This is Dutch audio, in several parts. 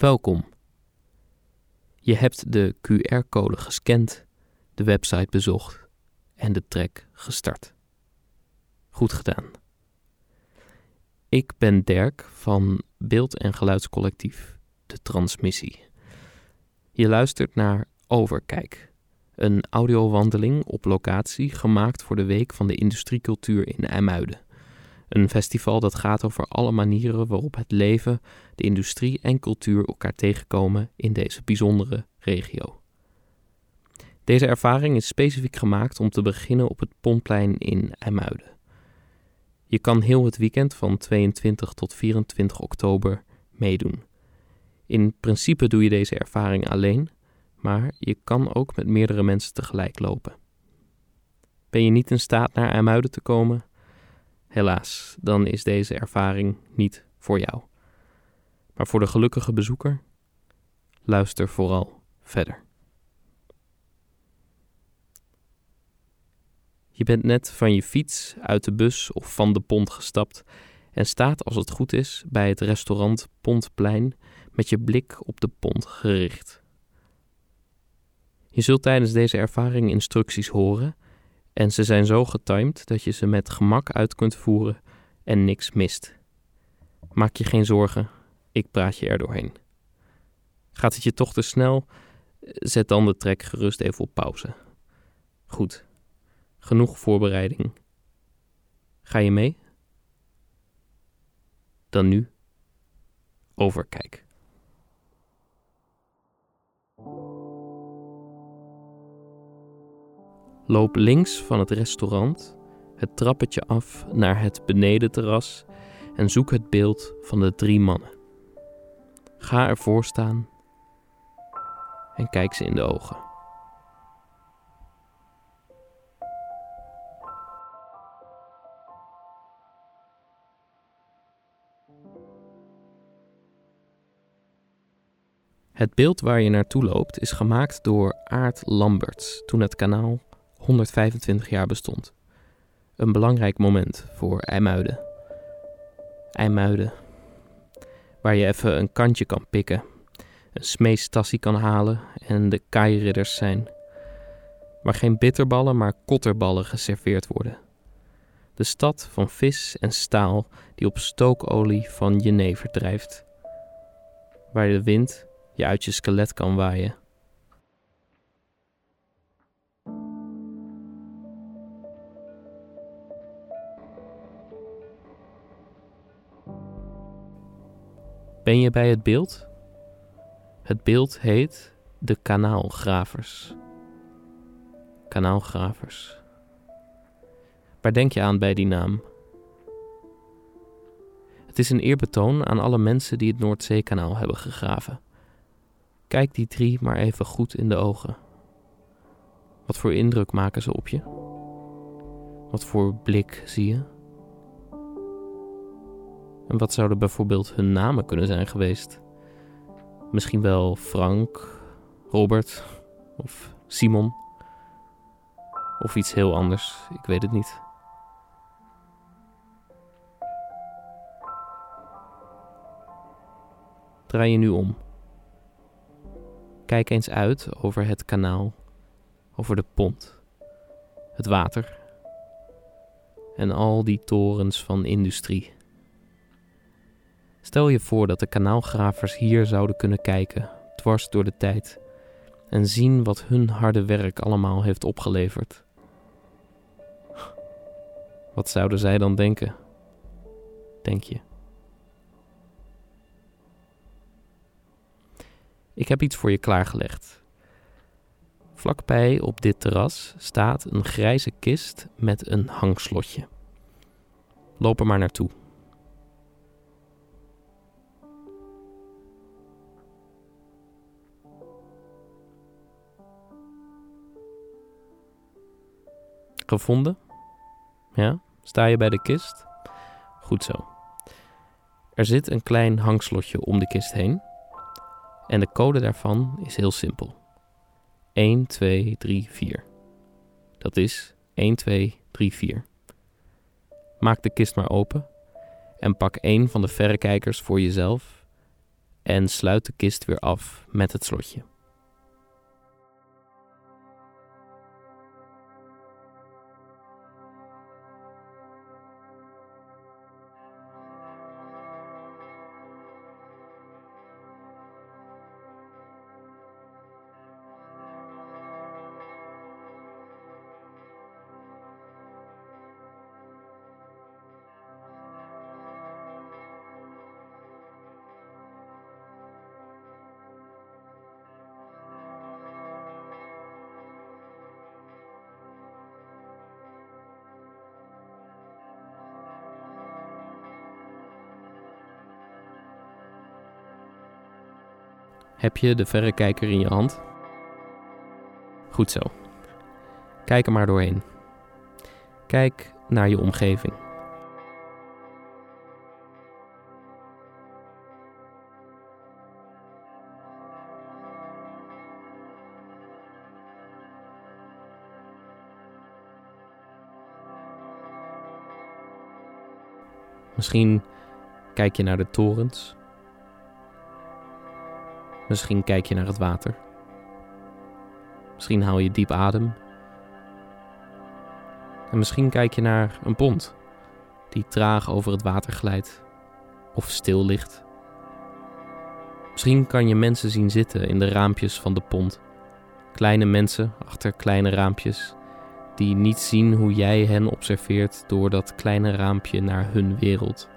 Welkom. Je hebt de QR-code gescand, de website bezocht en de track gestart. Goed gedaan. Ik ben Dirk van Beeld- en Geluidscollectief De Transmissie. Je luistert naar Overkijk, een audiowandeling op locatie gemaakt voor de Week van de Industriecultuur in IJmuiden. Een festival dat gaat over alle manieren waarop het leven, de industrie en cultuur elkaar tegenkomen in deze bijzondere regio. Deze ervaring is specifiek gemaakt om te beginnen op het Pontplein in IJmuiden. Je kan heel het weekend van 22 tot 24 oktober meedoen. In principe doe je deze ervaring alleen, maar je kan ook met meerdere mensen tegelijk lopen. Ben je niet in staat naar IJmuiden te komen? Helaas, dan is deze ervaring niet voor jou. Maar voor de gelukkige bezoeker, luister vooral verder. Je bent net van je fiets, uit de bus of van de pont gestapt en staat als het goed is bij het restaurant Pontplein met je blik op de pont gericht. Je zult tijdens deze ervaring instructies horen en ze zijn zo getimed dat je ze met gemak uit kunt voeren en niks mist. Maak je geen zorgen, ik praat je er doorheen. Gaat het je toch te snel? Zet dan de trek gerust even op pauze. Goed, genoeg voorbereiding. Ga je mee? Dan nu overkijk. Loop links van het restaurant het trappetje af naar het benedenterras en zoek het beeld van de drie mannen. Ga ervoor staan en kijk ze in de ogen. Het beeld waar je naartoe loopt is gemaakt door Aart Lamberts toen het kanaal 125 jaar bestond. Een belangrijk moment voor IJmuiden. IJmuiden, waar je even een kantje kan pikken, een smeestassie kan halen en de kairidders zijn. Waar geen bitterballen, maar kotterballen geserveerd worden. De stad van vis en staal die op stookolie van jenever drijft. Waar de wind je uit je skelet kan waaien. Ben je bij het beeld? Het beeld heet de kanaalgravers. Kanaalgravers. Waar denk je aan bij die naam? Het is een eerbetoon aan alle mensen die het Noordzeekanaal hebben gegraven. Kijk die drie maar even goed in de ogen. Wat voor indruk maken ze op je? Wat voor blik zie je? En wat zouden bijvoorbeeld hun namen kunnen zijn geweest? Misschien wel Frank, Robert of Simon. Of iets heel anders, ik weet het niet. Draai je nu om. Kijk eens uit over het kanaal, over de pont, het water en al die torens van industrie. Stel je voor dat de kanaalgravers hier zouden kunnen kijken, dwars door de tijd, en zien wat hun harde werk allemaal heeft opgeleverd. Wat zouden zij dan denken? Denk je? Ik heb iets voor je klaargelegd. Vlakbij op dit terras staat een grijze kist met een hangslotje. Loop er maar naartoe. Gevonden? Ja? Sta je bij de kist? Goed zo. Er zit een klein hangslotje om de kist heen. En de code daarvan is heel simpel. 1, 2, 3, 4. Dat is 1, 2, 3, 4. Maak de kist maar open en pak één van de verrekijkers voor jezelf en sluit de kist weer af met het slotje. Heb je de verrekijker in je hand? Goed zo. Kijk er maar doorheen. Kijk naar je omgeving. Misschien kijk je naar de torens Misschien kijk je naar het water. Misschien haal je diep adem. En misschien kijk je naar een pont die traag over het water glijdt of stil ligt. Misschien kan je mensen zien zitten in de raampjes van de pont. Kleine mensen achter kleine raampjes die niet zien hoe jij hen observeert door dat kleine raampje naar hun wereld.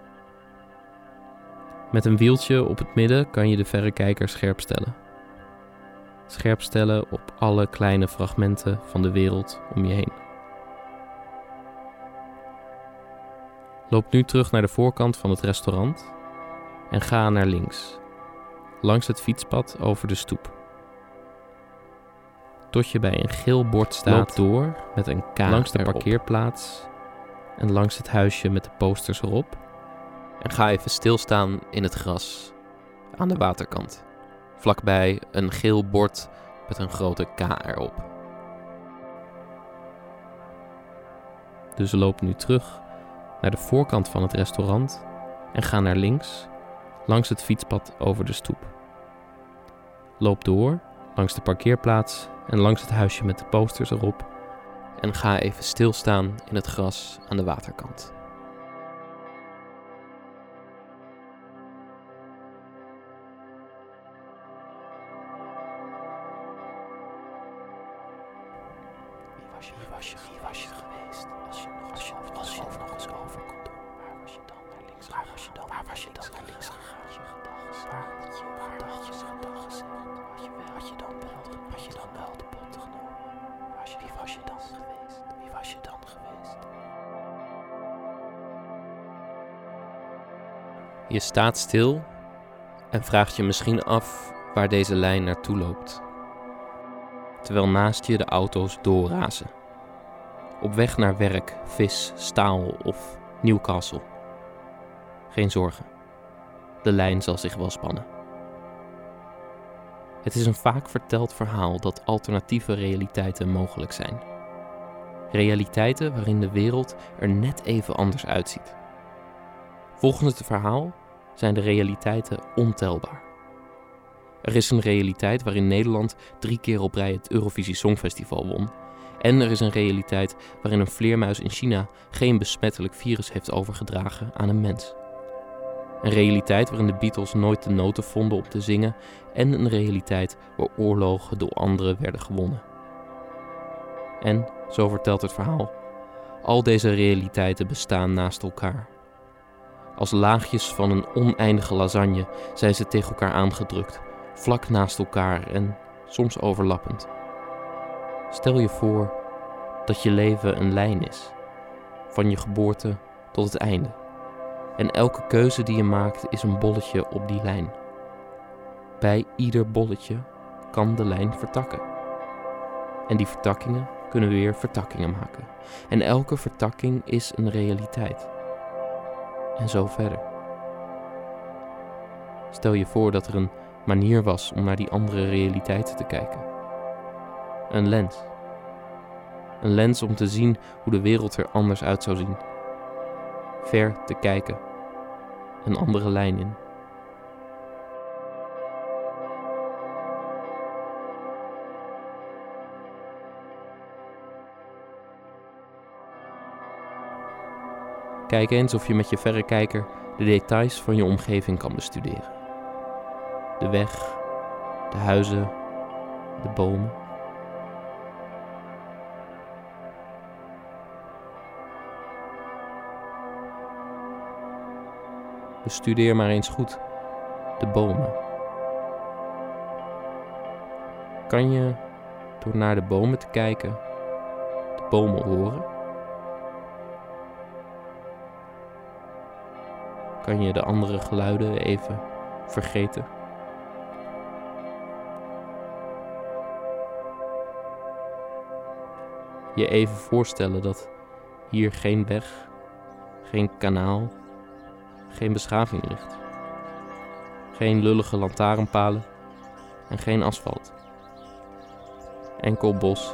Met een wieltje op het midden kan je de verrekijker scherp stellen. Scherp stellen op alle kleine fragmenten van de wereld om je heen. Loop nu terug naar de voorkant van het restaurant en ga naar links, langs het fietspad over de stoep. Tot je bij een geel bord staat. Loop door met een K langs de parkeerplaats en langs het huisje met de posters erop en ga even stilstaan in het gras aan de waterkant. Vlakbij een geel bord met een grote K erop. Dus loop nu terug naar de voorkant van het restaurant en ga naar links langs het fietspad over de stoep. Loop door langs de parkeerplaats en langs het huisje met de posters erop en ga even stilstaan in het gras aan de waterkant. Wie was je, wie was je geweest? Als je nog, als je, als je nog eens over kon doen. Waar was je dan naar links Waar was je dan, waar was je dan naar links gegaan? Je gedacht, waar had je, waar had je gedacht gezegd? Had je, wel, had je dan wel, had je dan wel de pot genomen? Was je, wie was je dan geweest? Wie was je dan geweest? Je staat stil en vraagt je misschien af waar deze lijn naartoe loopt terwijl naast je de auto's doorrazen. Op weg naar werk, vis, staal of Newcastle. Geen zorgen, de lijn zal zich wel spannen. Het is een vaak verteld verhaal dat alternatieve realiteiten mogelijk zijn. Realiteiten waarin de wereld er net even anders uitziet. Volgens het verhaal zijn de realiteiten ontelbaar. Er is een realiteit waarin Nederland drie keer op rij het Eurovisie Songfestival won. En er is een realiteit waarin een vleermuis in China geen besmettelijk virus heeft overgedragen aan een mens. Een realiteit waarin de Beatles nooit de noten vonden om te zingen. En een realiteit waar oorlogen door anderen werden gewonnen. En, zo vertelt het verhaal, al deze realiteiten bestaan naast elkaar. Als laagjes van een oneindige lasagne zijn ze tegen elkaar aangedrukt vlak naast elkaar en soms overlappend. Stel je voor dat je leven een lijn is, van je geboorte tot het einde. En elke keuze die je maakt is een bolletje op die lijn. Bij ieder bolletje kan de lijn vertakken. En die vertakkingen kunnen weer vertakkingen maken. En elke vertakking is een realiteit. En zo verder. Stel je voor dat er een manier was om naar die andere realiteiten te kijken. Een lens. Een lens om te zien hoe de wereld er anders uit zou zien. Ver te kijken. Een andere lijn in. Kijk eens of je met je verrekijker de details van je omgeving kan bestuderen. De weg, de huizen, de bomen. Bestudeer maar eens goed de bomen. Kan je, door naar de bomen te kijken, de bomen horen? Kan je de andere geluiden even vergeten? Je even voorstellen dat hier geen weg, geen kanaal, geen beschaving ligt. Geen lullige lantaarnpalen en geen asfalt. Enkel bos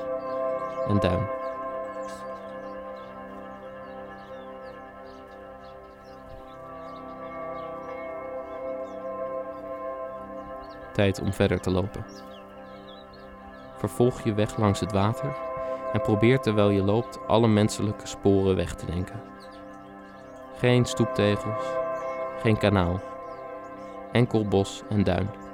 en duin. Tijd om verder te lopen. Vervolg je weg langs het water en probeer terwijl je loopt alle menselijke sporen weg te denken. Geen stoeptegels, geen kanaal, enkel bos en duin.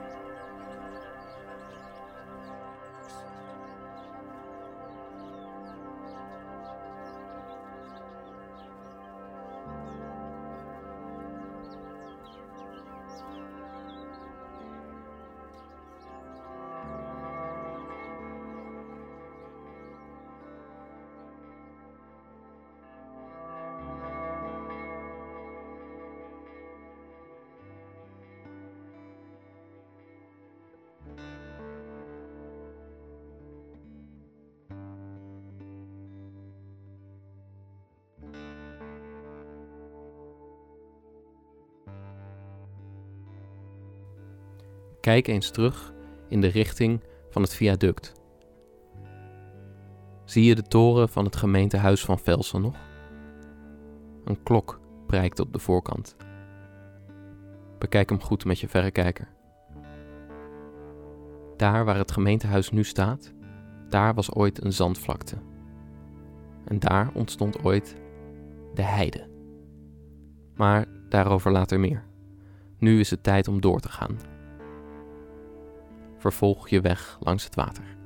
Kijk eens terug in de richting van het viaduct. Zie je de toren van het gemeentehuis van Velsen nog? Een klok prijkt op de voorkant. Bekijk hem goed met je verrekijker. Daar waar het gemeentehuis nu staat, daar was ooit een zandvlakte. En daar ontstond ooit de heide. Maar daarover later meer. Nu is het tijd om door te gaan vervolg je weg langs het water.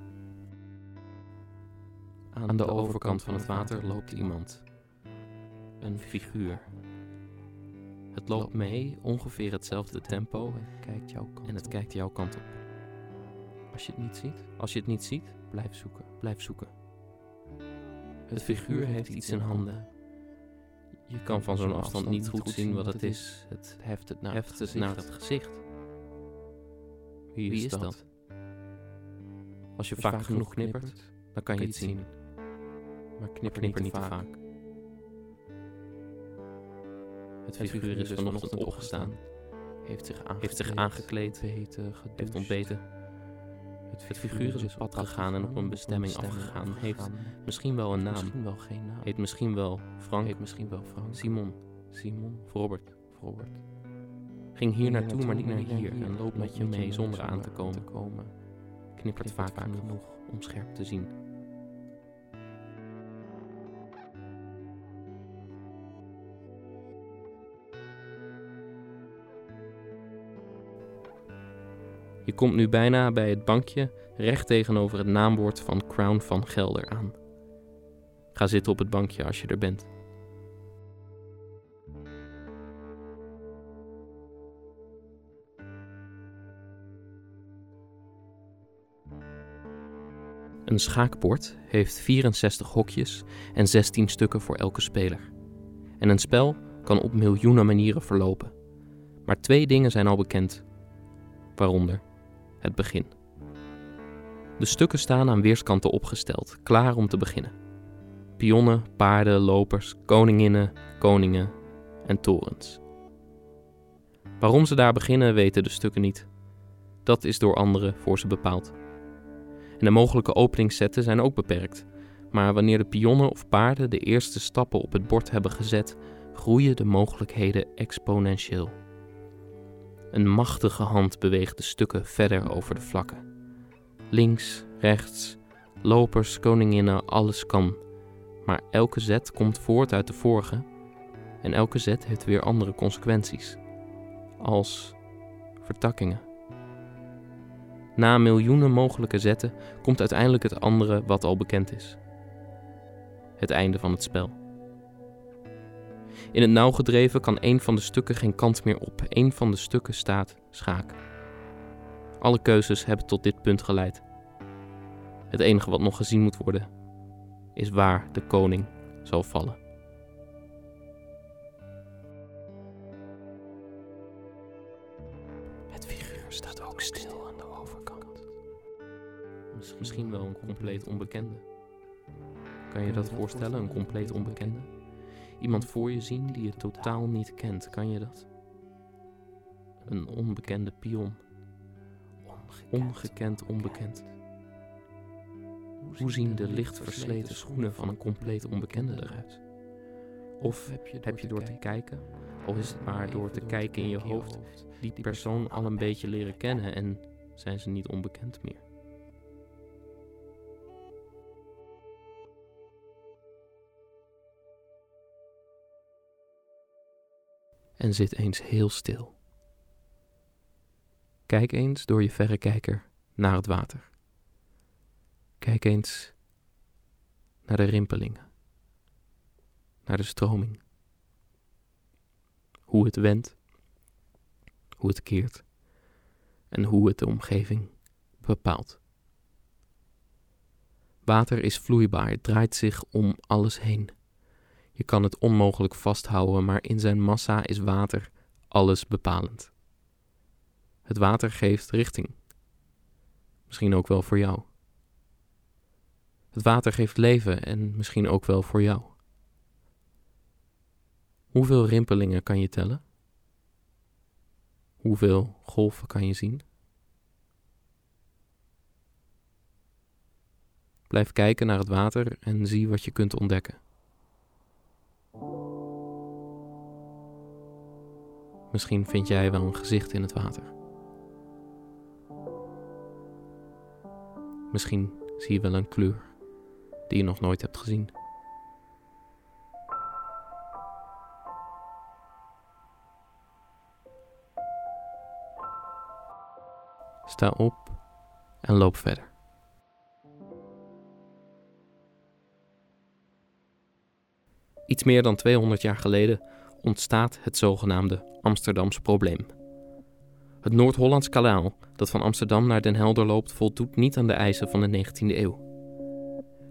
Aan de overkant van het water loopt iemand. Een figuur. Het loopt mee ongeveer hetzelfde tempo kijkt jouw kant en het kijkt jouw kant op. Als je het niet ziet, als je het niet ziet, blijf zoeken, blijf zoeken. Het figuur heeft iets in handen. Je kan van zo'n afstand niet goed zien wat het is. Het heft het naar, heft het, naar het gezicht. Wie is, dat? Als je, vaak, genoeg knippert, dan kan je het zien. Maar knipper, knipper niet te vaak. Het figuur is vanochtend opgestaan, heeft zich aangekleed, heeft, zich aangekleed heeft ontbeten. Het figuur is op pad gegaan en op een bestemming afgegaan. Heeft misschien wel een naam. Misschien wel geen naam. Heet misschien wel Frank. Heet misschien wel Frank. Simon. Simon. Robert. Robert. Ging hier naartoe, maar niet naar hier. En loopt met je mee zonder aan te komen knippert vaak, vaak genoeg om scherp te zien. Je komt nu bijna bij het bankje recht tegenover het naamwoord van Crown van Gelder aan. Ga zitten op het bankje als je er bent. Een schaakbord heeft 64 hokjes en 16 stukken voor elke speler. En een spel kan op miljoenen manieren verlopen. Maar twee dingen zijn al bekend, waaronder het begin. De stukken staan aan weerskanten opgesteld, klaar om te beginnen. Pionnen, paarden, lopers, koninginnen, koningen en torens. Waarom ze daar beginnen weten de stukken niet. Dat is door anderen voor ze bepaald. En de mogelijke openingszetten zijn ook beperkt. Maar wanneer de pionnen of paarden de eerste stappen op het bord hebben gezet, groeien de mogelijkheden exponentieel. Een machtige hand beweegt de stukken verder over de vlakken. Links, rechts, lopers, koninginnen, alles kan. Maar elke zet komt voort uit de vorige En elke zet heeft weer andere consequenties, als vertakkingen. Na miljoenen mogelijke zetten komt uiteindelijk het andere wat al bekend is: het einde van het spel. In het nauw gedreven kan een van de stukken geen kant meer op. Een van de stukken staat schaak. Alle keuzes hebben tot dit punt geleid. Het enige wat nog gezien moet worden is waar de koning zal vallen. Misschien wel een compleet onbekende. Kan je dat voorstellen, een compleet onbekende? Iemand voor je zien die je totaal niet kent, kan je dat? Een onbekende pion. Ongekend onbekend. Hoe zien de licht versleten schoenen van een compleet onbekende eruit? Of heb je door te kijken, al is het maar door te kijken in je hoofd, die persoon al een beetje leren kennen en zijn ze niet onbekend meer? En zit eens heel stil. Kijk eens door je verrekijker naar het water. Kijk eens naar de rimpelingen, naar de stroming. Hoe het wendt, hoe het keert en hoe het de omgeving bepaalt. Water is vloeibaar, het draait zich om alles heen. Je kan het onmogelijk vasthouden, maar in zijn massa is water alles bepalend. Het water geeft richting. Misschien ook wel voor jou. Het water geeft leven en misschien ook wel voor jou. Hoeveel rimpelingen kan je tellen? Hoeveel golven kan je zien? Blijf kijken naar het water en zie wat je kunt ontdekken. Misschien vind jij wel een gezicht in het water. Misschien zie je wel een kleur die je nog nooit hebt gezien. Sta op en loop verder. Iets meer dan 200 jaar geleden ontstaat het zogenaamde Amsterdams probleem. Het Noord-Hollands kanaal, dat van Amsterdam naar Den Helder loopt, voldoet niet aan de eisen van de 19e eeuw.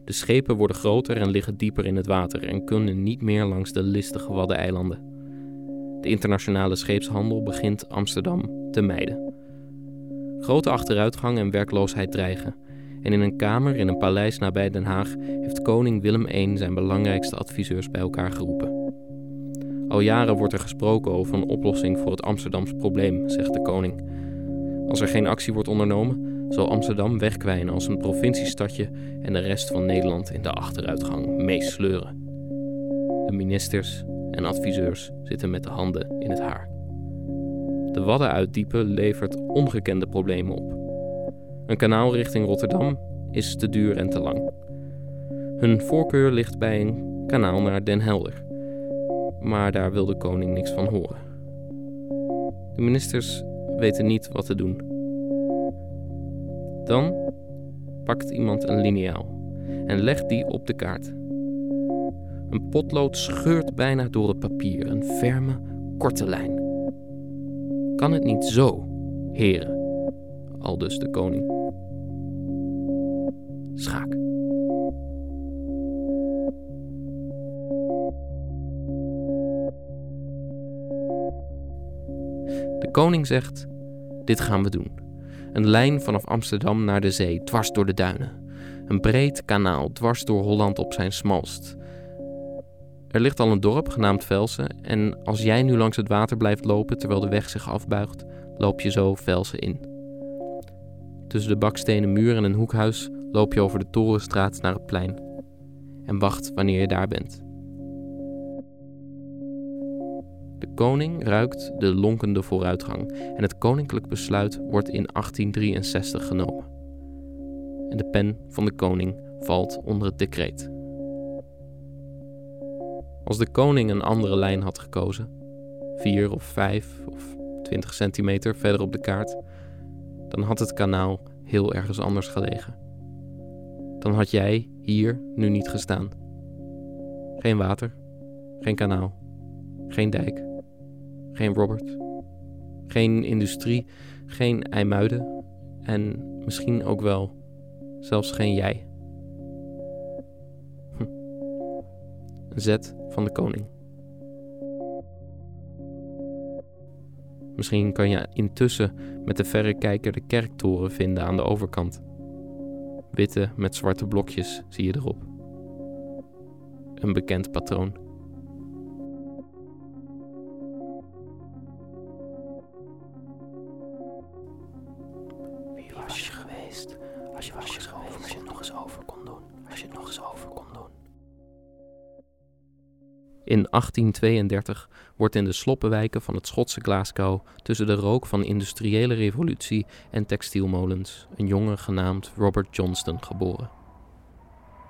De schepen worden groter en liggen dieper in het water en kunnen niet meer langs de listige Waddeneilanden. De internationale scheepshandel begint Amsterdam te mijden. Grote achteruitgang en werkloosheid dreigen. En in een kamer in een paleis nabij Den Haag heeft koning Willem I zijn belangrijkste adviseurs bij elkaar geroepen. Al jaren wordt er gesproken over een oplossing voor het Amsterdams probleem, zegt de koning. Als er geen actie wordt ondernomen, zal Amsterdam wegkwijnen als een provinciestadje en de rest van Nederland in de achteruitgang meesleuren. De ministers en adviseurs zitten met de handen in het haar. De Wadden uitdiepen levert ongekende problemen op. Een kanaal richting Rotterdam is te duur en te lang. Hun voorkeur ligt bij een kanaal naar Den Helder. Maar daar wil de koning niks van horen. De ministers weten niet wat te doen. Dan pakt iemand een liniaal en legt die op de kaart. Een potlood scheurt bijna door het papier, een ferme, korte lijn. Kan het niet zo, heren? Aldus de koning. Schaak. De koning zegt: Dit gaan we doen. Een lijn vanaf Amsterdam naar de zee, dwars door de duinen. Een breed kanaal dwars door Holland op zijn smalst. Er ligt al een dorp genaamd Velsen en als jij nu langs het water blijft lopen terwijl de weg zich afbuigt, loop je zo Velsen in. Tussen de bakstenen muur en een hoekhuis loop je over de Torenstraat naar het plein en wacht wanneer je daar bent. De koning ruikt de lonkende vooruitgang en het koninklijk besluit wordt in 1863 genomen. En de pen van de koning valt onder het decreet. Als de koning een andere lijn had gekozen, 4 of 5 of 20 centimeter verder op de kaart, dan had het kanaal heel ergens anders gelegen. Dan had jij hier nu niet gestaan. Geen water, geen kanaal, geen dijk, geen Robert, geen industrie, geen IJmuiden en misschien ook wel zelfs geen jij. Hm. Een zet van de koning. Misschien kan je intussen met de verrekijker de kerktoren vinden aan de overkant. Witte met zwarte blokjes zie je erop. Een bekend patroon. Wie was je geweest als je, was je, geweest, als je het nog eens over kon doen? Als je het nog eens over kon doen. In 1832 wordt in de sloppenwijken van het Schotse Glasgow tussen de rook van industriële revolutie en textielmolens een jongen genaamd Robert Johnston geboren.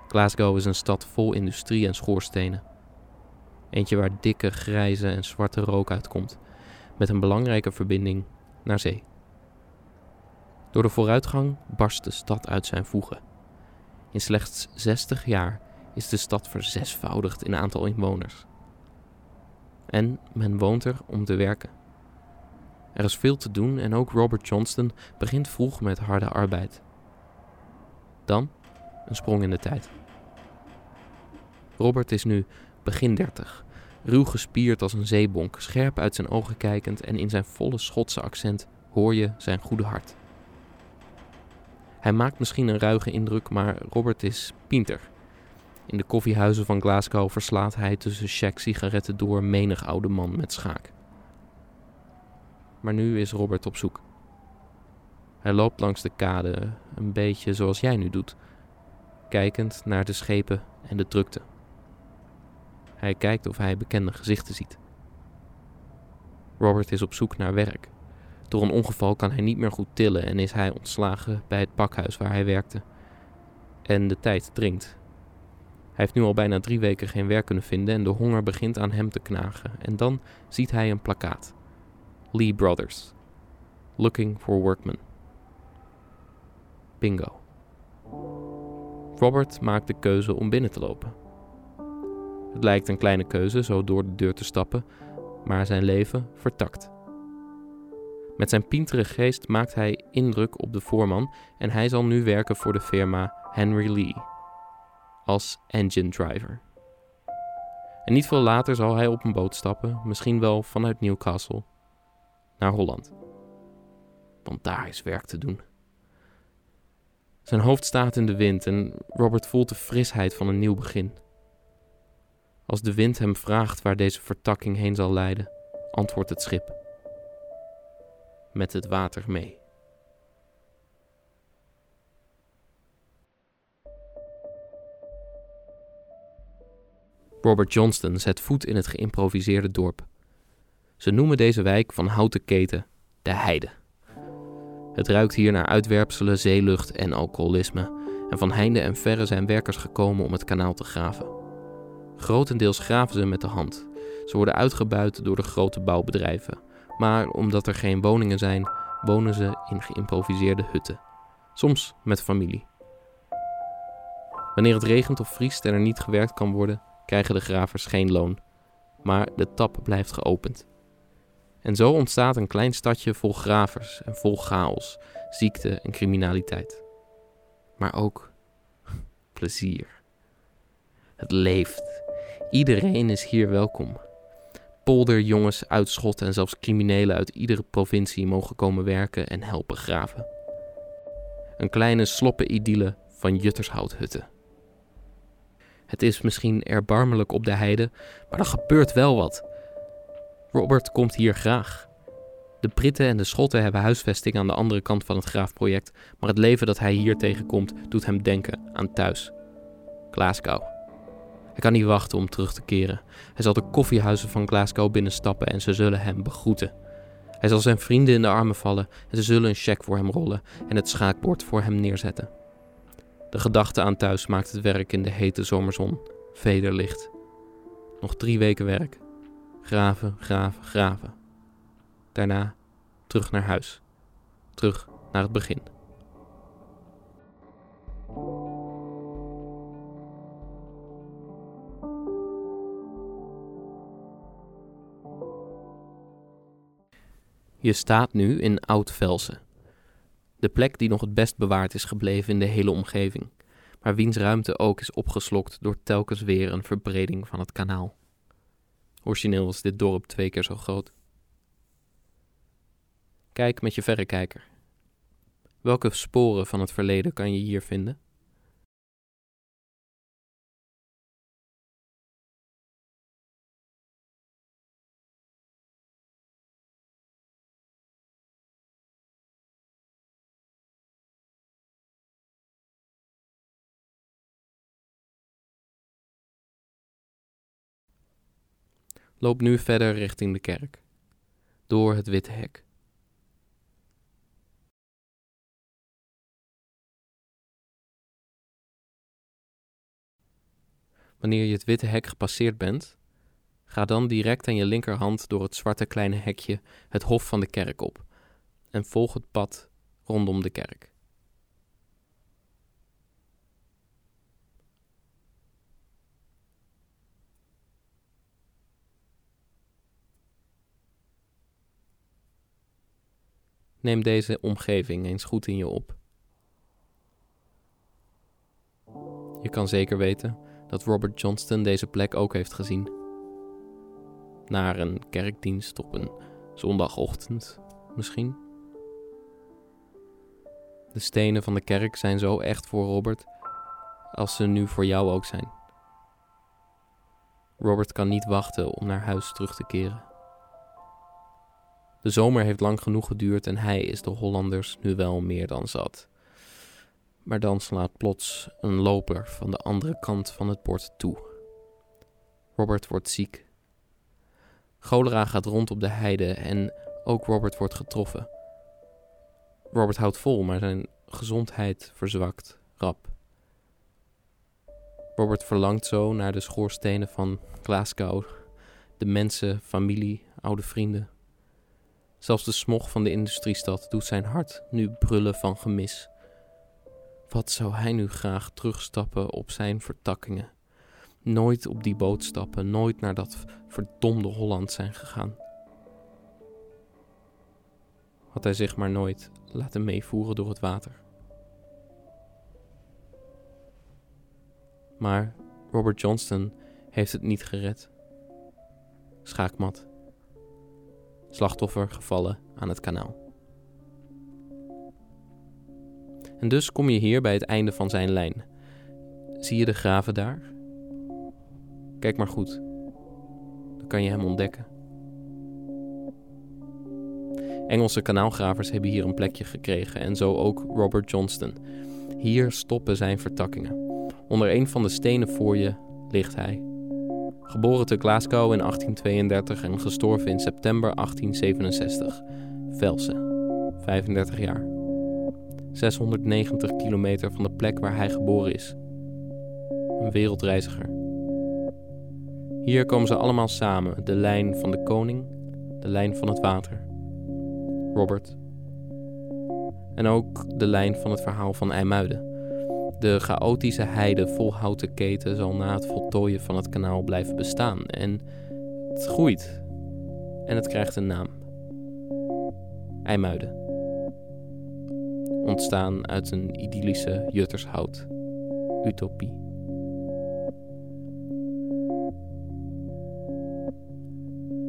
Glasgow is een stad vol industrie en schoorstenen. Eentje waar dikke, grijze en zwarte rook uitkomt, met een belangrijke verbinding naar zee. Door de vooruitgang barst de stad uit zijn voegen. In slechts 60 jaar is de stad verzesvoudigd in aantal inwoners. En men woont er om te werken. Er is veel te doen en ook Robert Johnston begint vroeg met harde arbeid. Dan een sprong in de tijd. Robert is nu begin dertig, ruw gespierd als een zeebonk, scherp uit zijn ogen kijkend en in zijn volle Schotse accent hoor je zijn goede hart. Hij maakt misschien een ruige indruk, maar Robert is pinter in de koffiehuizen van Glasgow verslaat hij tussen check sigaretten door menig oude man met schaak. Maar nu is Robert op zoek. Hij loopt langs de kade, een beetje zoals jij nu doet, kijkend naar de schepen en de drukte. Hij kijkt of hij bekende gezichten ziet. Robert is op zoek naar werk. Door een ongeval kan hij niet meer goed tillen en is hij ontslagen bij het pakhuis waar hij werkte. En de tijd dringt heeft nu al bijna drie weken geen werk kunnen vinden en de honger begint aan hem te knagen. En dan ziet hij een plakkaat. Lee Brothers. Looking for workmen. Bingo. Robert maakt de keuze om binnen te lopen. Het lijkt een kleine keuze zo door de deur te stappen, maar zijn leven vertakt. Met zijn pintere geest maakt hij indruk op de voorman en hij zal nu werken voor de firma Henry Lee als engine driver. En niet veel later zal hij op een boot stappen, misschien wel vanuit Newcastle, naar Holland. Want daar is werk te doen. Zijn hoofd staat in de wind en Robert voelt de frisheid van een nieuw begin. Als de wind hem vraagt waar deze vertakking heen zal leiden, antwoordt het schip: Met het water mee. Robert Johnston zet voet in het geïmproviseerde dorp. Ze noemen deze wijk van houten keten de Heide. Het ruikt hier naar uitwerpselen, zeelucht en alcoholisme. En van heinde en verre zijn werkers gekomen om het kanaal te graven. Grotendeels graven ze met de hand. Ze worden uitgebuit door de grote bouwbedrijven. Maar omdat er geen woningen zijn, wonen ze in geïmproviseerde hutten. Soms met familie. Wanneer het regent of vriest en er niet gewerkt kan worden, krijgen de gravers geen loon, maar de tap blijft geopend. En zo ontstaat een klein stadje vol gravers en vol chaos, ziekte en criminaliteit. Maar ook plezier. Het leeft. Iedereen is hier welkom. Polderjongens uit Schot en zelfs criminelen uit iedere provincie mogen komen werken en helpen graven. Een kleine sloppe idylle van juttershouthutten. Het is misschien erbarmelijk op de heide, maar er gebeurt wel wat. Robert komt hier graag. De Britten en de Schotten hebben huisvesting aan de andere kant van het graafproject, maar het leven dat hij hier tegenkomt doet hem denken aan thuis. Glasgow. Hij kan niet wachten om terug te keren. Hij zal de koffiehuizen van Glasgow binnenstappen en ze zullen hem begroeten. Hij zal zijn vrienden in de armen vallen en ze zullen een cheque voor hem rollen en het schaakbord voor hem neerzetten. De gedachte aan thuis maakt het werk in de hete zomerzon vederlicht. Nog drie weken werk. Graven, graven, graven. Daarna terug naar huis. Terug naar het begin. Je staat nu in Oud-Velsen. De plek die nog het best bewaard is gebleven in de hele omgeving, maar wiens ruimte ook is opgeslokt door telkens weer een verbreding van het kanaal. Origineel was dit dorp twee keer zo groot. Kijk met je verrekijker. Welke sporen van het verleden kan je hier vinden? Loop nu verder richting de kerk, door het witte hek. Wanneer je het witte hek gepasseerd bent, ga dan direct aan je linkerhand door het zwarte kleine hekje het hof van de kerk op en volg het pad rondom de kerk. Neem deze omgeving eens goed in je op. Je kan zeker weten dat Robert Johnston deze plek ook heeft gezien. Naar een kerkdienst op een zondagochtend, misschien. De stenen van de kerk zijn zo echt voor Robert als ze nu voor jou ook zijn. Robert kan niet wachten om naar huis terug te keren. De zomer heeft lang genoeg geduurd en hij is de Hollanders nu wel meer dan zat. Maar dan slaat plots een loper van de andere kant van het bord toe. Robert wordt ziek. Cholera gaat rond op de heide en ook Robert wordt getroffen. Robert houdt vol, maar zijn gezondheid verzwakt rap. Robert verlangt zo naar de schoorstenen van Glasgow, de mensen, familie, oude vrienden. Zelfs de smog van de industriestad doet zijn hart nu brullen van gemis. Wat zou hij nu graag terugstappen op zijn vertakkingen? Nooit op die boot stappen, nooit naar dat verdomde Holland zijn gegaan. Had hij zich maar nooit laten meevoeren door het water. Maar Robert Johnston heeft het niet gered. Schaakmat. Slachtoffer gevallen aan het kanaal. En dus kom je hier bij het einde van zijn lijn. Zie je de graven daar? Kijk maar goed. Dan kan je hem ontdekken. Engelse kanaalgravers hebben hier een plekje gekregen en zo ook Robert Johnston. Hier stoppen zijn vertakkingen. Onder een van de stenen voor je ligt hij. Geboren te Glasgow in 1832 en gestorven in september 1867. Velsen, 35 jaar. 690 kilometer van de plek waar hij geboren is. Een wereldreiziger. Hier komen ze allemaal samen: de lijn van de koning, de lijn van het water. Robert. En ook de lijn van het verhaal van IJmuiden. De chaotische heide vol houten keten zal na het voltooien van het kanaal blijven bestaan. En het groeit. En het krijgt een naam. IJmuiden. Ontstaan uit een idyllische Juttershout. Utopie.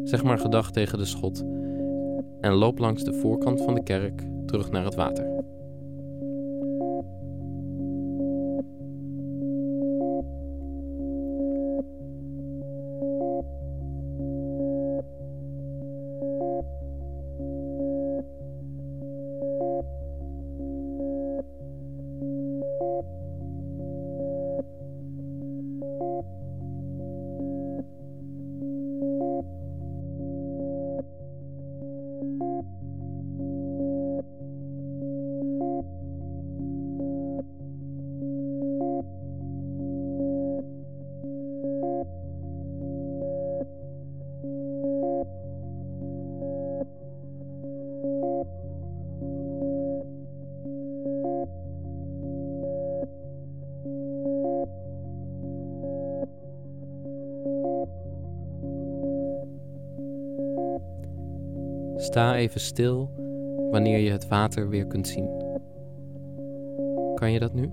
Zeg maar gedag tegen de schot en loop langs de voorkant van de kerk terug naar het water. Sta even stil wanneer je het water weer kunt zien. Kan je dat nu?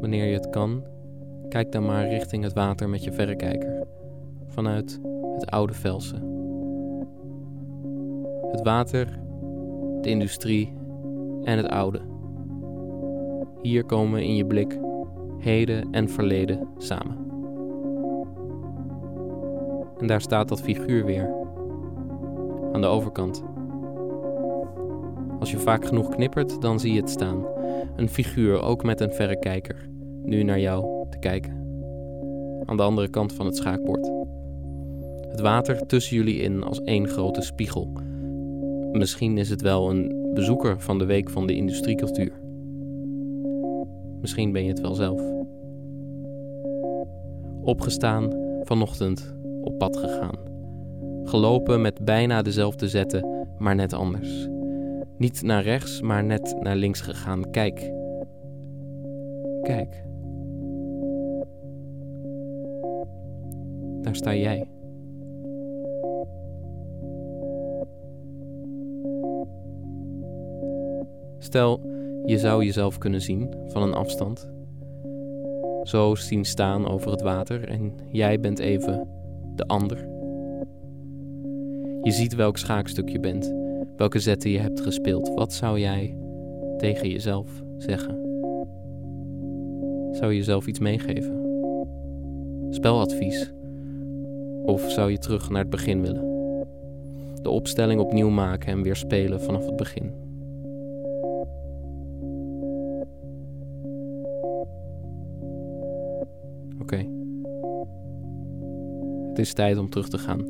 Wanneer je het kan, kijk dan maar richting het water met je verrekijker, vanuit het oude Velsen. Het water, de industrie en het oude. Hier komen in je blik heden en verleden samen. En daar staat dat figuur weer, aan de overkant. Als je vaak genoeg knippert, dan zie je het staan. Een figuur, ook met een verrekijker, nu naar jou te kijken. Aan de andere kant van het schaakbord. Het water tussen jullie in als één grote spiegel. Misschien is het wel een bezoeker van de Week van de Industriecultuur. Misschien ben je het wel zelf. Opgestaan, vanochtend op pad gegaan. Gelopen met bijna dezelfde zetten, maar net anders. Niet naar rechts, maar net naar links gegaan. Kijk. Kijk. Daar sta jij. Stel, je zou jezelf kunnen zien van een afstand. Zo zien staan over het water en jij bent even de ander. Je ziet welk schaakstuk je bent, welke zetten je hebt gespeeld. Wat zou jij tegen jezelf zeggen? Zou je jezelf iets meegeven? Speladvies? Of zou je terug naar het begin willen? De opstelling opnieuw maken en weer spelen vanaf het begin. Het is tijd om terug te gaan.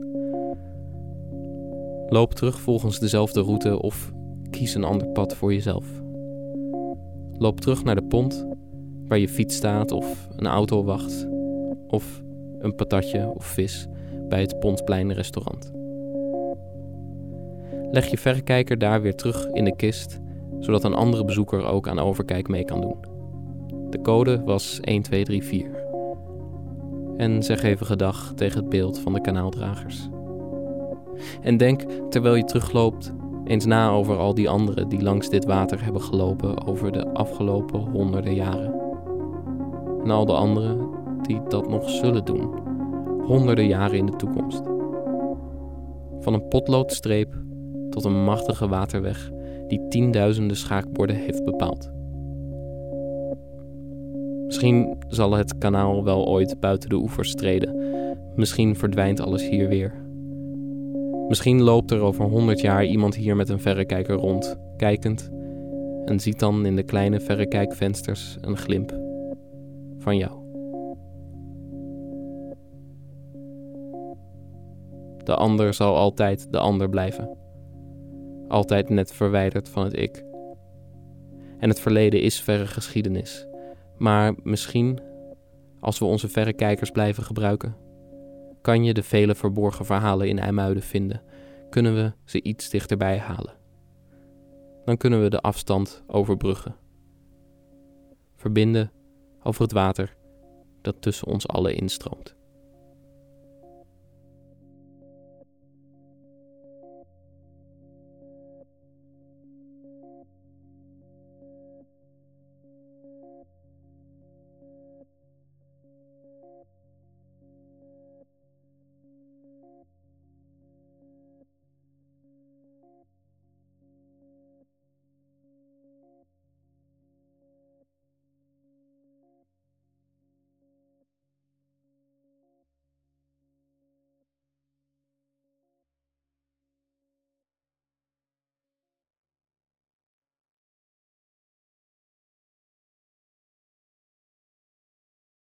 Loop terug volgens dezelfde route of kies een ander pad voor jezelf. Loop terug naar de pont waar je fiets staat of een auto wacht of een patatje of vis bij het Pontplein restaurant. Leg je verrekijker daar weer terug in de kist, zodat een andere bezoeker ook aan overkijk mee kan doen. De code was 1234. En zeg even gedag tegen het beeld van de kanaaldragers. En denk, terwijl je terugloopt, eens na over al die anderen die langs dit water hebben gelopen over de afgelopen honderden jaren. En al de anderen die dat nog zullen doen, honderden jaren in de toekomst. Van een potloodstreep tot een machtige waterweg die tienduizenden schaakborden heeft bepaald. Misschien zal het kanaal wel ooit buiten de oevers treden. Misschien verdwijnt alles hier weer. Misschien loopt er over honderd jaar iemand hier met een verrekijker rond, kijkend, en ziet dan in de kleine verrekijkvensters een glimp van jou. De ander zal altijd de ander blijven. Altijd net verwijderd van het ik. En het verleden is verre geschiedenis. Maar misschien, als we onze verrekijkers blijven gebruiken, kan je de vele verborgen verhalen in IJmuiden vinden, kunnen we ze iets dichterbij halen. Dan kunnen we de afstand overbruggen. Verbinden over het water dat tussen ons allen instroomt.